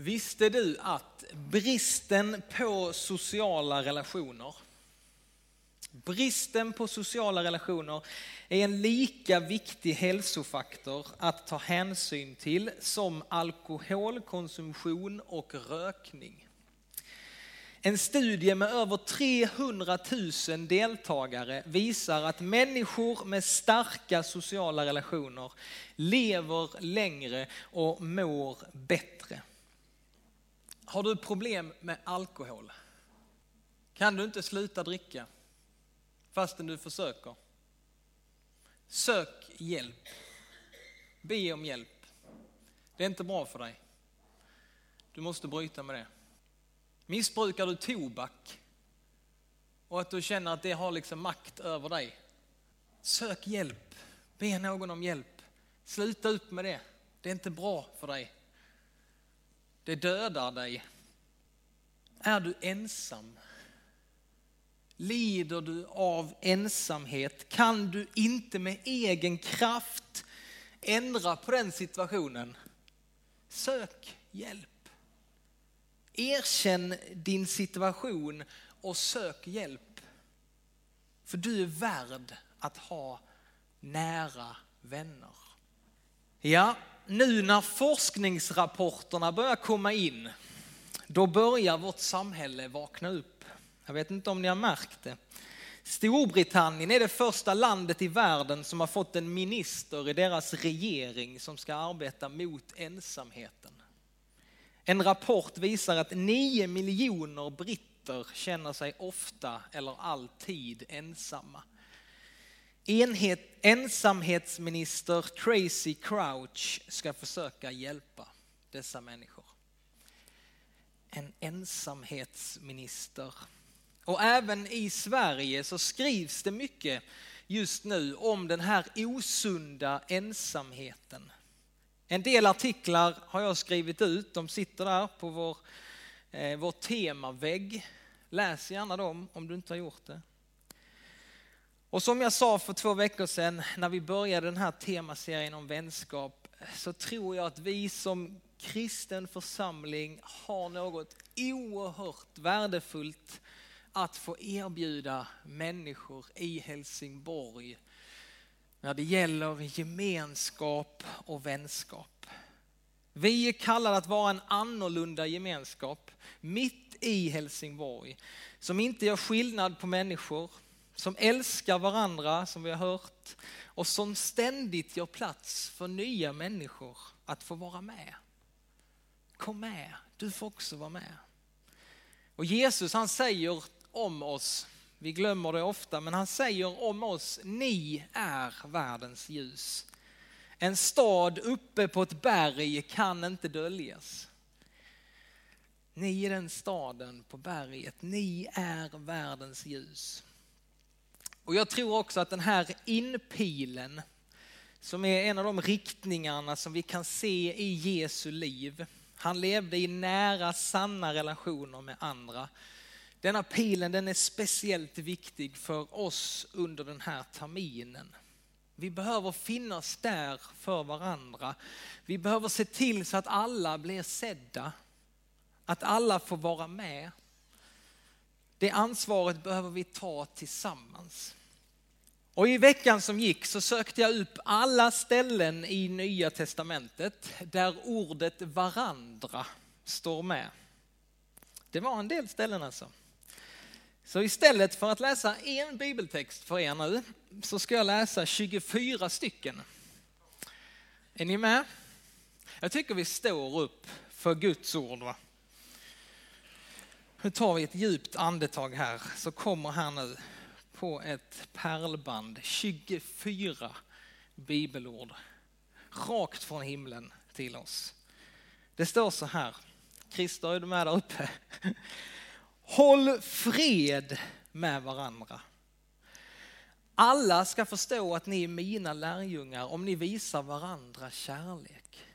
Visste du att bristen på sociala relationer Bristen på sociala relationer är en lika viktig hälsofaktor att ta hänsyn till som alkoholkonsumtion och rökning. En studie med över 300 000 deltagare visar att människor med starka sociala relationer lever längre och mår bättre. Har du problem med alkohol? Kan du inte sluta dricka fastän du försöker? Sök hjälp. Be om hjälp. Det är inte bra för dig. Du måste bryta med det. Missbrukar du tobak och att du känner att det har liksom makt över dig? Sök hjälp. Be någon om hjälp. Sluta upp med det. Det är inte bra för dig. Det dödar dig. Är du ensam? Lider du av ensamhet? Kan du inte med egen kraft ändra på den situationen? Sök hjälp. Erkänn din situation och sök hjälp. För du är värd att ha nära vänner. Ja, nu när forskningsrapporterna börjar komma in, då börjar vårt samhälle vakna upp. Jag vet inte om ni har märkt det. Storbritannien är det första landet i världen som har fått en minister i deras regering som ska arbeta mot ensamheten. En rapport visar att 9 miljoner britter känner sig ofta eller alltid ensamma. Enhet, ensamhetsminister Tracy Crouch ska försöka hjälpa dessa människor. En ensamhetsminister. Och även i Sverige så skrivs det mycket just nu om den här osunda ensamheten. En del artiklar har jag skrivit ut, de sitter där på vår, eh, vår temavägg. Läs gärna dem om du inte har gjort det. Och som jag sa för två veckor sedan när vi började den här temaserien om vänskap så tror jag att vi som kristen församling har något oerhört värdefullt att få erbjuda människor i Helsingborg när det gäller gemenskap och vänskap. Vi är kallade att vara en annorlunda gemenskap mitt i Helsingborg som inte gör skillnad på människor, som älskar varandra som vi har hört och som ständigt gör plats för nya människor att få vara med. Kom med, du får också vara med. Och Jesus han säger om oss vi glömmer det ofta, men han säger om oss, ni är världens ljus. En stad uppe på ett berg kan inte döljas. Ni är den staden på berget, ni är världens ljus. Och jag tror också att den här inpilen, som är en av de riktningarna som vi kan se i Jesu liv. Han levde i nära, sanna relationer med andra. Denna pilen den är speciellt viktig för oss under den här terminen. Vi behöver finnas där för varandra. Vi behöver se till så att alla blir sedda. Att alla får vara med. Det ansvaret behöver vi ta tillsammans. Och i veckan som gick så sökte jag upp alla ställen i Nya Testamentet där ordet varandra står med. Det var en del ställen alltså. Så istället för att läsa en bibeltext för er nu så ska jag läsa 24 stycken. Är ni med? Jag tycker vi står upp för Guds ord. Va? Nu tar vi ett djupt andetag här så kommer här nu på ett pärlband 24 bibelord rakt från himlen till oss. Det står så här, Christer är du med där uppe? Håll fred med varandra. Alla ska förstå att ni är mina lärjungar om ni visar varandra kärlek.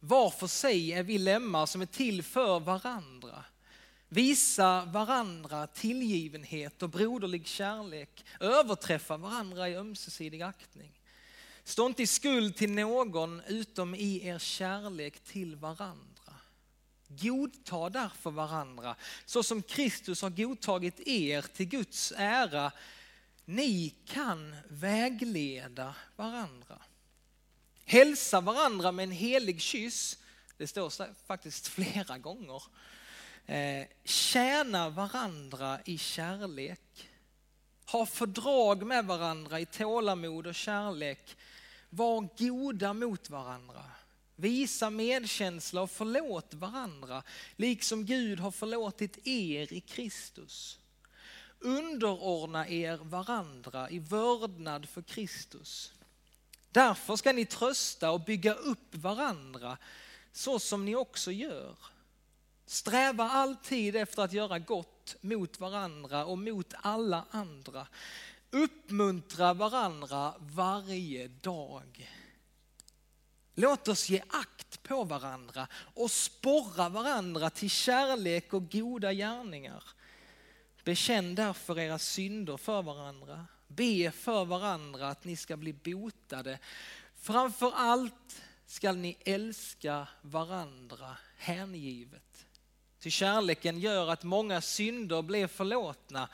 Var för sig är vi lemmar som är till för varandra. Visa varandra tillgivenhet och broderlig kärlek. Överträffa varandra i ömsesidig aktning. Stå inte i skuld till någon utom i er kärlek till varandra. Godta därför varandra, så som Kristus har godtagit er till Guds ära. Ni kan vägleda varandra. Hälsa varandra med en helig kyss. Det står faktiskt flera gånger. Eh, tjäna varandra i kärlek. Ha fördrag med varandra i tålamod och kärlek. Var goda mot varandra. Visa medkänsla och förlåt varandra, liksom Gud har förlåtit er i Kristus. Underordna er varandra i vördnad för Kristus. Därför ska ni trösta och bygga upp varandra så som ni också gör. Sträva alltid efter att göra gott mot varandra och mot alla andra. Uppmuntra varandra varje dag. Låt oss ge akt på varandra och sporra varandra till kärlek och goda gärningar. Bekänn därför era synder för varandra. Be för varandra att ni ska bli botade. Framför allt ska ni älska varandra hängivet. Till kärleken gör att många synder blir förlåtna.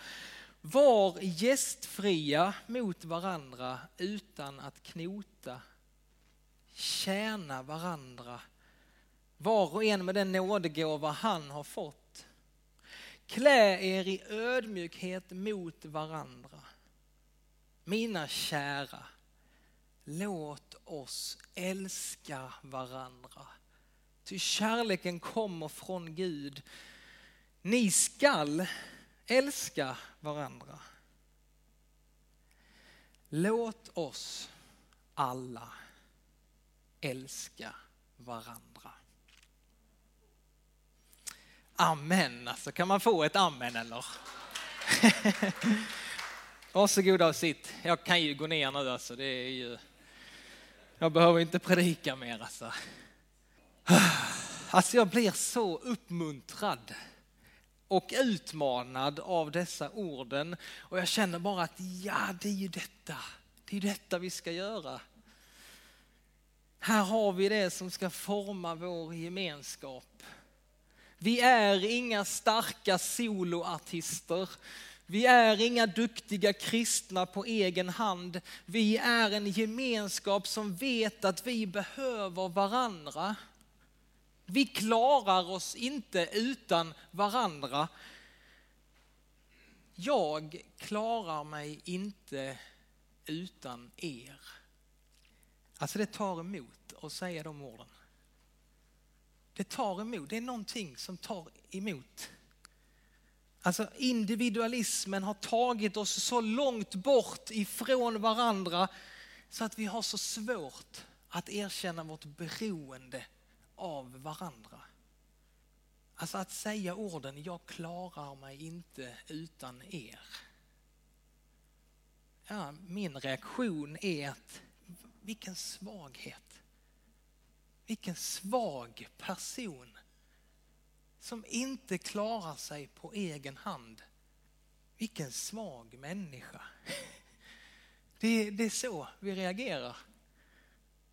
Var gästfria mot varandra utan att knota. Tjäna varandra, var och en med den nådegåva han har fått. Klä er i ödmjukhet mot varandra. Mina kära, låt oss älska varandra. Ty kärleken kommer från Gud. Ni skall älska varandra. Låt oss alla älska varandra. Amen, alltså kan man få ett amen eller? Varsågoda och sitt. Jag kan ju gå ner nu alltså. Det är ju... Jag behöver inte predika mer alltså. Alltså jag blir så uppmuntrad och utmanad av dessa orden och jag känner bara att ja, det är ju detta. Det är detta vi ska göra. Här har vi det som ska forma vår gemenskap. Vi är inga starka soloartister. Vi är inga duktiga kristna på egen hand. Vi är en gemenskap som vet att vi behöver varandra. Vi klarar oss inte utan varandra. Jag klarar mig inte utan er. Alltså det tar emot att säga de orden. Det tar emot, det är någonting som tar emot. Alltså individualismen har tagit oss så långt bort ifrån varandra så att vi har så svårt att erkänna vårt beroende av varandra. Alltså att säga orden, jag klarar mig inte utan er. Ja, min reaktion är att vilken svaghet. Vilken svag person som inte klarar sig på egen hand. Vilken svag människa. Det, det är så vi reagerar.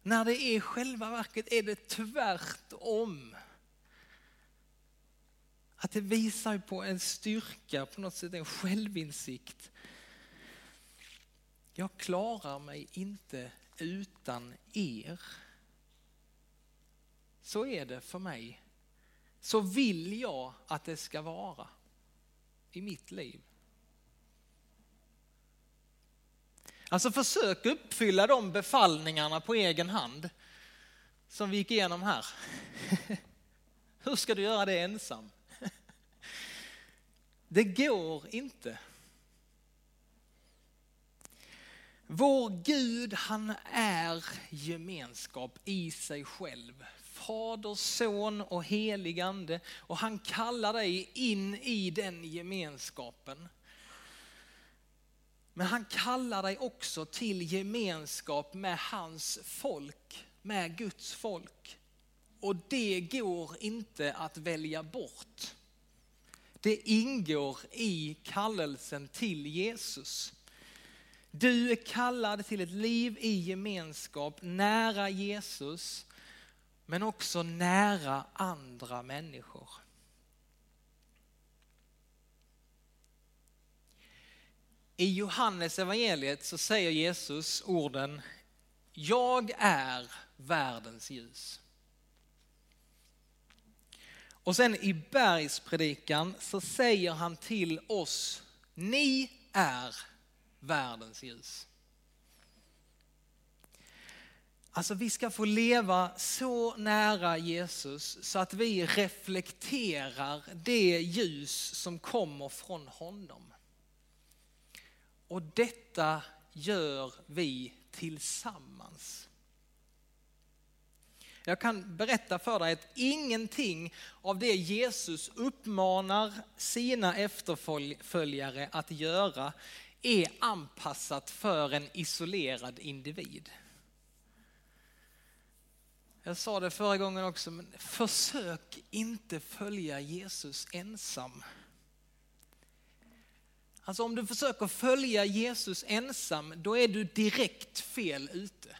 När det är själva verket är det tvärtom. Att det visar på en styrka, på något sätt en självinsikt. Jag klarar mig inte utan er. Så är det för mig. Så vill jag att det ska vara i mitt liv. Alltså försök uppfylla de befallningarna på egen hand som vi gick igenom här. Hur ska du göra det ensam? Det går inte. Vår Gud han är gemenskap i sig själv. Fader, son och helig ande. Och han kallar dig in i den gemenskapen. Men han kallar dig också till gemenskap med hans folk, med Guds folk. Och det går inte att välja bort. Det ingår i kallelsen till Jesus. Du är kallad till ett liv i gemenskap nära Jesus men också nära andra människor. I Johannes evangeliet så säger Jesus orden Jag är världens ljus. Och sen i bergspredikan så säger han till oss, ni är världens ljus. Alltså vi ska få leva så nära Jesus så att vi reflekterar det ljus som kommer från honom. Och detta gör vi tillsammans. Jag kan berätta för dig att ingenting av det Jesus uppmanar sina efterföljare att göra är anpassat för en isolerad individ. Jag sa det förra gången också, men försök inte följa Jesus ensam. Alltså om du försöker följa Jesus ensam, då är du direkt fel ute.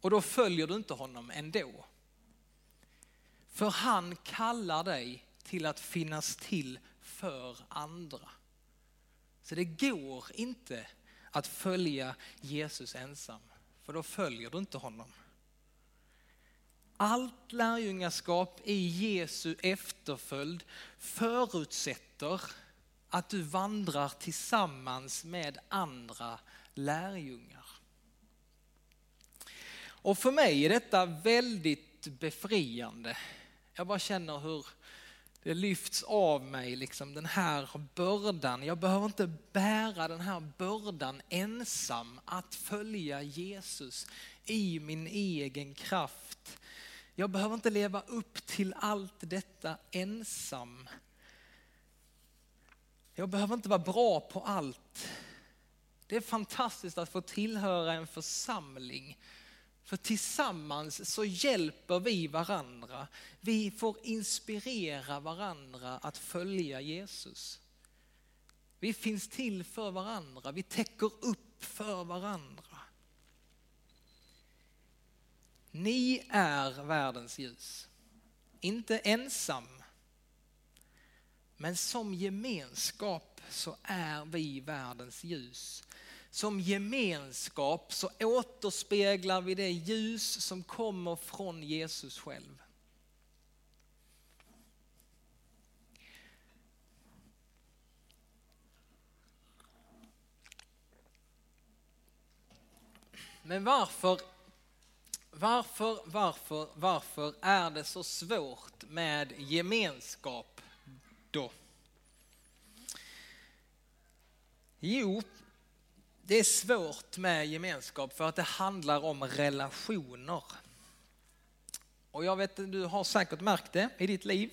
Och då följer du inte honom ändå. För han kallar dig till att finnas till för andra. Så det går inte att följa Jesus ensam, för då följer du inte honom. Allt lärjungaskap i Jesu efterföljd förutsätter att du vandrar tillsammans med andra lärjungar. Och för mig är detta väldigt befriande. Jag bara känner hur det lyfts av mig, liksom den här bördan. Jag behöver inte bära den här bördan ensam att följa Jesus i min egen kraft. Jag behöver inte leva upp till allt detta ensam. Jag behöver inte vara bra på allt. Det är fantastiskt att få tillhöra en församling för tillsammans så hjälper vi varandra. Vi får inspirera varandra att följa Jesus. Vi finns till för varandra, vi täcker upp för varandra. Ni är världens ljus. Inte ensam, men som gemenskap så är vi världens ljus som gemenskap så återspeglar vi det ljus som kommer från Jesus själv. Men varför, varför, varför, varför är det så svårt med gemenskap då? Jo, det är svårt med gemenskap för att det handlar om relationer. Och jag vet, du har säkert märkt det i ditt liv,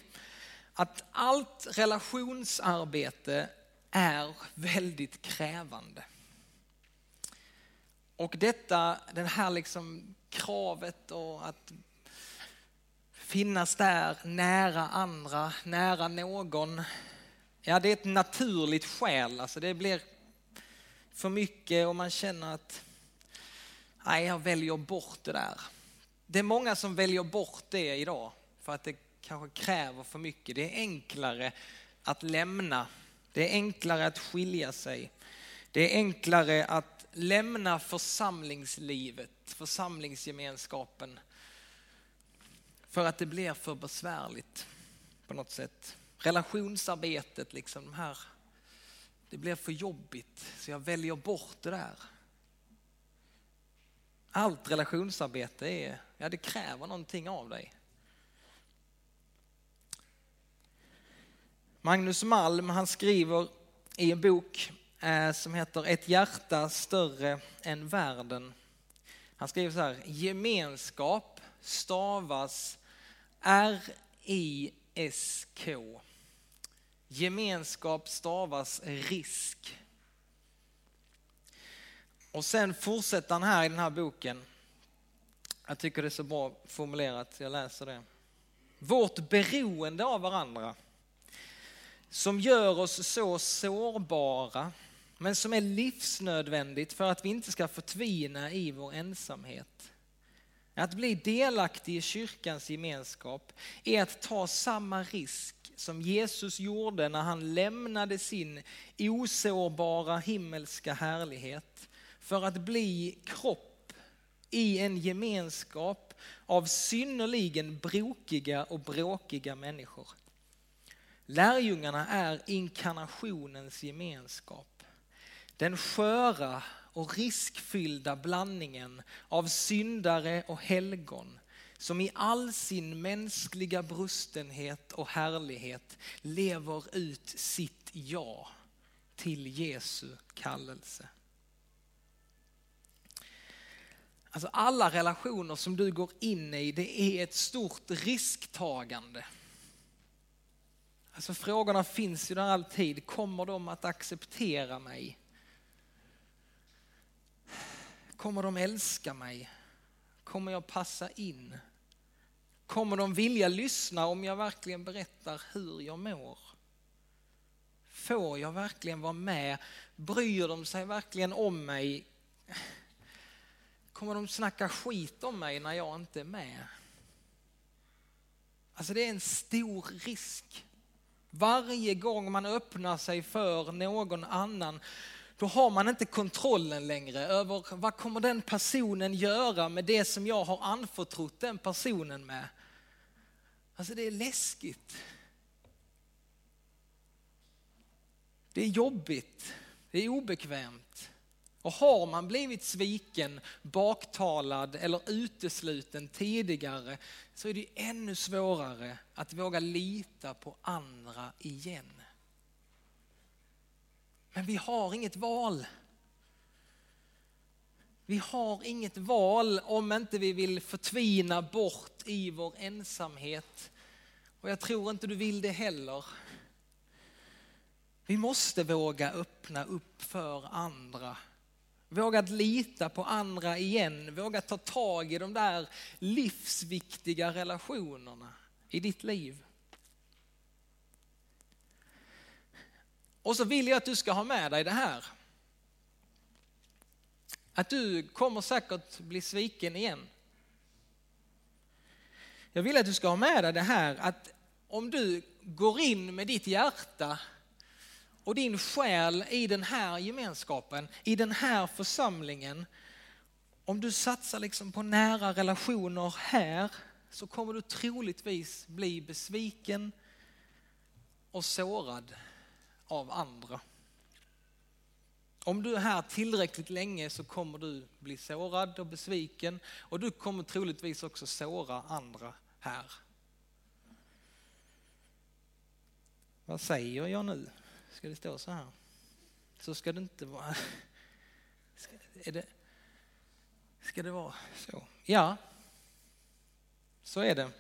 att allt relationsarbete är väldigt krävande. Och detta, det här liksom kravet och att finnas där nära andra, nära någon. Ja, det är ett naturligt skäl. Alltså det blir för mycket och man känner att nej, jag väljer bort det där. Det är många som väljer bort det idag för att det kanske kräver för mycket. Det är enklare att lämna. Det är enklare att skilja sig. Det är enklare att lämna församlingslivet, församlingsgemenskapen för att det blir för besvärligt på något sätt. Relationsarbetet, liksom de här det blir för jobbigt så jag väljer bort det där. Allt relationsarbete är, ja det kräver någonting av dig. Magnus Malm han skriver i en bok eh, som heter Ett hjärta större än världen. Han skriver så här, gemenskap stavas R-I-S-K. Gemenskap stavas risk. Och sen fortsätter han här i den här boken. Jag tycker det är så bra formulerat, jag läser det. Vårt beroende av varandra som gör oss så sårbara men som är livsnödvändigt för att vi inte ska förtvina i vår ensamhet att bli delaktig i kyrkans gemenskap är att ta samma risk som Jesus gjorde när han lämnade sin osårbara himmelska härlighet för att bli kropp i en gemenskap av synnerligen brokiga och bråkiga människor. Lärjungarna är inkarnationens gemenskap. Den sköra och riskfyllda blandningen av syndare och helgon som i all sin mänskliga brustenhet och härlighet lever ut sitt ja till Jesu kallelse. Alltså alla relationer som du går in i, det är ett stort risktagande. Alltså frågorna finns ju där alltid. Kommer de att acceptera mig? Kommer de älska mig? Kommer jag passa in? Kommer de vilja lyssna om jag verkligen berättar hur jag mår? Får jag verkligen vara med? Bryr de sig verkligen om mig? Kommer de snacka skit om mig när jag inte är med? Alltså det är en stor risk. Varje gång man öppnar sig för någon annan då har man inte kontrollen längre över vad kommer den personen göra med det som jag har anförtrott den personen med. Alltså det är läskigt. Det är jobbigt, det är obekvämt. Och har man blivit sviken, baktalad eller utesluten tidigare så är det ännu svårare att våga lita på andra igen. Men vi har inget val. Vi har inget val om inte vi vill förtvina bort i vår ensamhet. Och jag tror inte du vill det heller. Vi måste våga öppna upp för andra. Våga lita på andra igen. Våga ta tag i de där livsviktiga relationerna i ditt liv. Och så vill jag att du ska ha med dig det här. Att du kommer säkert bli sviken igen. Jag vill att du ska ha med dig det här att om du går in med ditt hjärta och din själ i den här gemenskapen, i den här församlingen. Om du satsar liksom på nära relationer här så kommer du troligtvis bli besviken och sårad av andra. Om du är här tillräckligt länge så kommer du bli sårad och besviken och du kommer troligtvis också såra andra här. Vad säger jag nu? Ska det stå så här? Så ska det inte vara. Ska, är det, ska det vara så? Ja, så är det.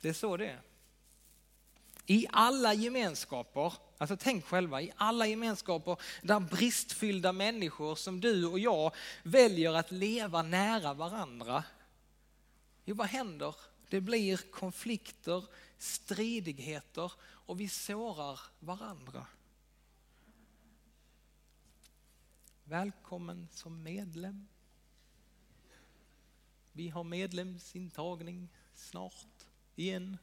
Det är så det är. I alla gemenskaper, alltså tänk själva, i alla gemenskaper där bristfyllda människor som du och jag väljer att leva nära varandra. Jo, vad händer? Det blir konflikter, stridigheter och vi sårar varandra. Välkommen som medlem. Vi har medlemsintagning snart igen.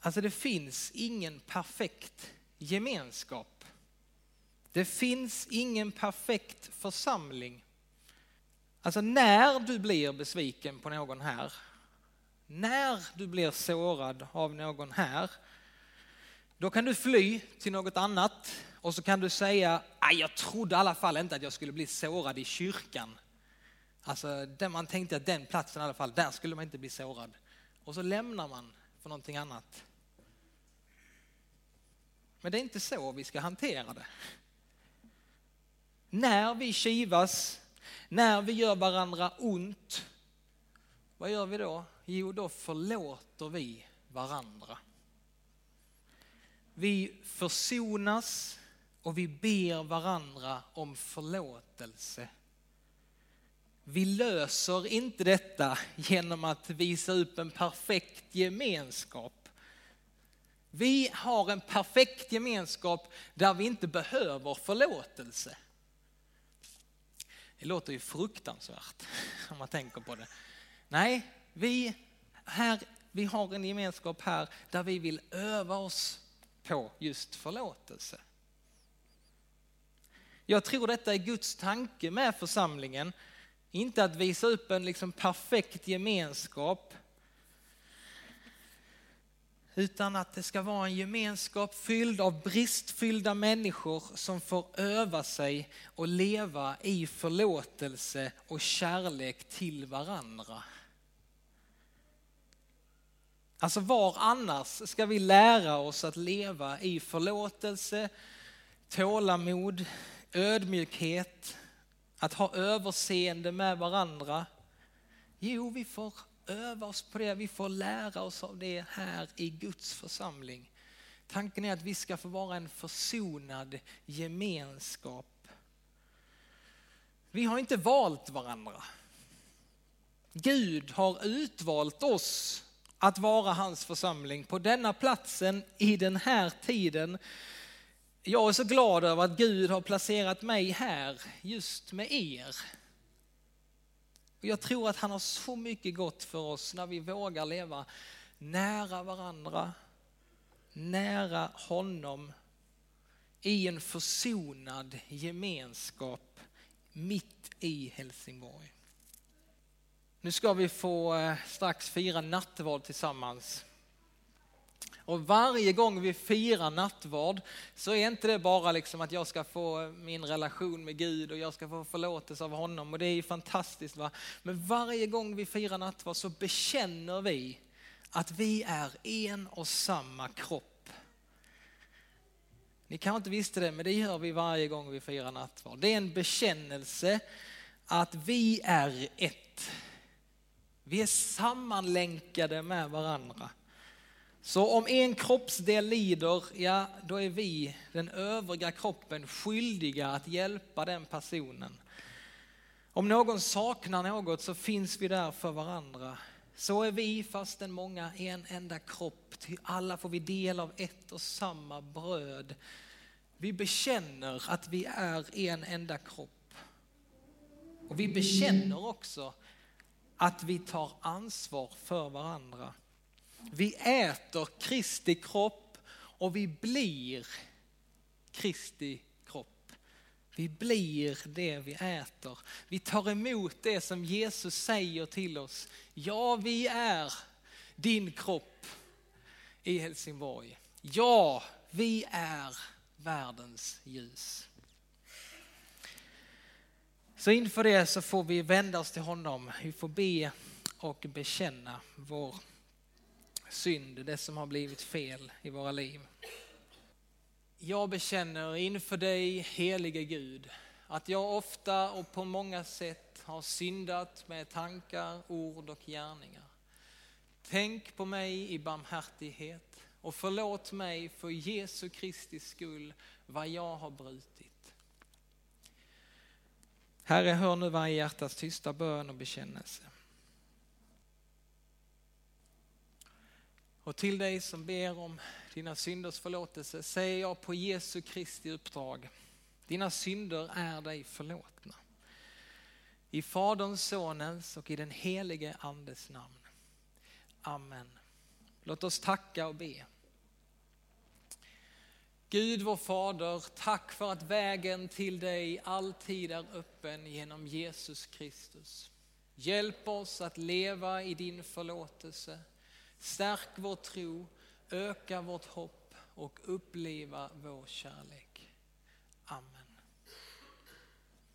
Alltså det finns ingen perfekt gemenskap. Det finns ingen perfekt församling. Alltså när du blir besviken på någon här, när du blir sårad av någon här, då kan du fly till något annat och så kan du säga, jag trodde i alla fall inte att jag skulle bli sårad i kyrkan. Alltså där man tänkte att den platsen i alla fall, där skulle man inte bli sårad. Och så lämnar man för någonting annat. Men det är inte så vi ska hantera det. När vi kivas, när vi gör varandra ont, vad gör vi då? Jo, då förlåter vi varandra. Vi försonas och vi ber varandra om förlåtelse. Vi löser inte detta genom att visa upp en perfekt gemenskap. Vi har en perfekt gemenskap där vi inte behöver förlåtelse. Det låter ju fruktansvärt om man tänker på det. Nej, vi, här, vi har en gemenskap här där vi vill öva oss på just förlåtelse. Jag tror detta är Guds tanke med församlingen. Inte att visa upp en liksom perfekt gemenskap utan att det ska vara en gemenskap fylld av bristfyllda människor som får öva sig och leva i förlåtelse och kärlek till varandra. Alltså var annars ska vi lära oss att leva i förlåtelse, tålamod, ödmjukhet, att ha överseende med varandra? Jo, vi får öva oss på det, vi får lära oss av det här i Guds församling. Tanken är att vi ska få vara en försonad gemenskap. Vi har inte valt varandra. Gud har utvalt oss att vara hans församling på denna platsen i den här tiden. Jag är så glad över att Gud har placerat mig här just med er. Jag tror att han har så mycket gott för oss när vi vågar leva nära varandra, nära honom, i en försonad gemenskap mitt i Helsingborg. Nu ska vi få eh, strax fira nattvard tillsammans. Och varje gång vi firar nattvard så är inte det bara liksom att jag ska få min relation med Gud och jag ska få förlåtelse av honom och det är ju fantastiskt. Va? Men varje gång vi firar nattvard så bekänner vi att vi är en och samma kropp. Ni kanske inte visste det, men det gör vi varje gång vi firar nattvard. Det är en bekännelse att vi är ett. Vi är sammanlänkade med varandra. Så om en kroppsdel lider, ja då är vi, den övriga kroppen, skyldiga att hjälpa den personen. Om någon saknar något så finns vi där för varandra. Så är vi, fastän många, en enda kropp. Till alla får vi del av ett och samma bröd. Vi bekänner att vi är en enda kropp. Och vi bekänner också att vi tar ansvar för varandra. Vi äter Kristi kropp och vi blir Kristi kropp. Vi blir det vi äter. Vi tar emot det som Jesus säger till oss. Ja, vi är din kropp i Helsingborg. Ja, vi är världens ljus. Så inför det så får vi vända oss till honom. Vi får be och bekänna vår synd, det som har blivit fel i våra liv. Jag bekänner inför dig, helige Gud, att jag ofta och på många sätt har syndat med tankar, ord och gärningar. Tänk på mig i barmhärtighet och förlåt mig för Jesu Kristi skull vad jag har brutit. Herre, hör nu varje hjärtas tysta bön och bekännelse. Och till dig som ber om dina synders förlåtelse säger jag på Jesu Kristi uppdrag, dina synder är dig förlåtna. I Faderns, Sonens och i den helige Andes namn. Amen. Låt oss tacka och be. Gud vår Fader, tack för att vägen till dig alltid är öppen genom Jesus Kristus. Hjälp oss att leva i din förlåtelse Stärk vår tro, öka vårt hopp och uppliva vår kärlek. Amen.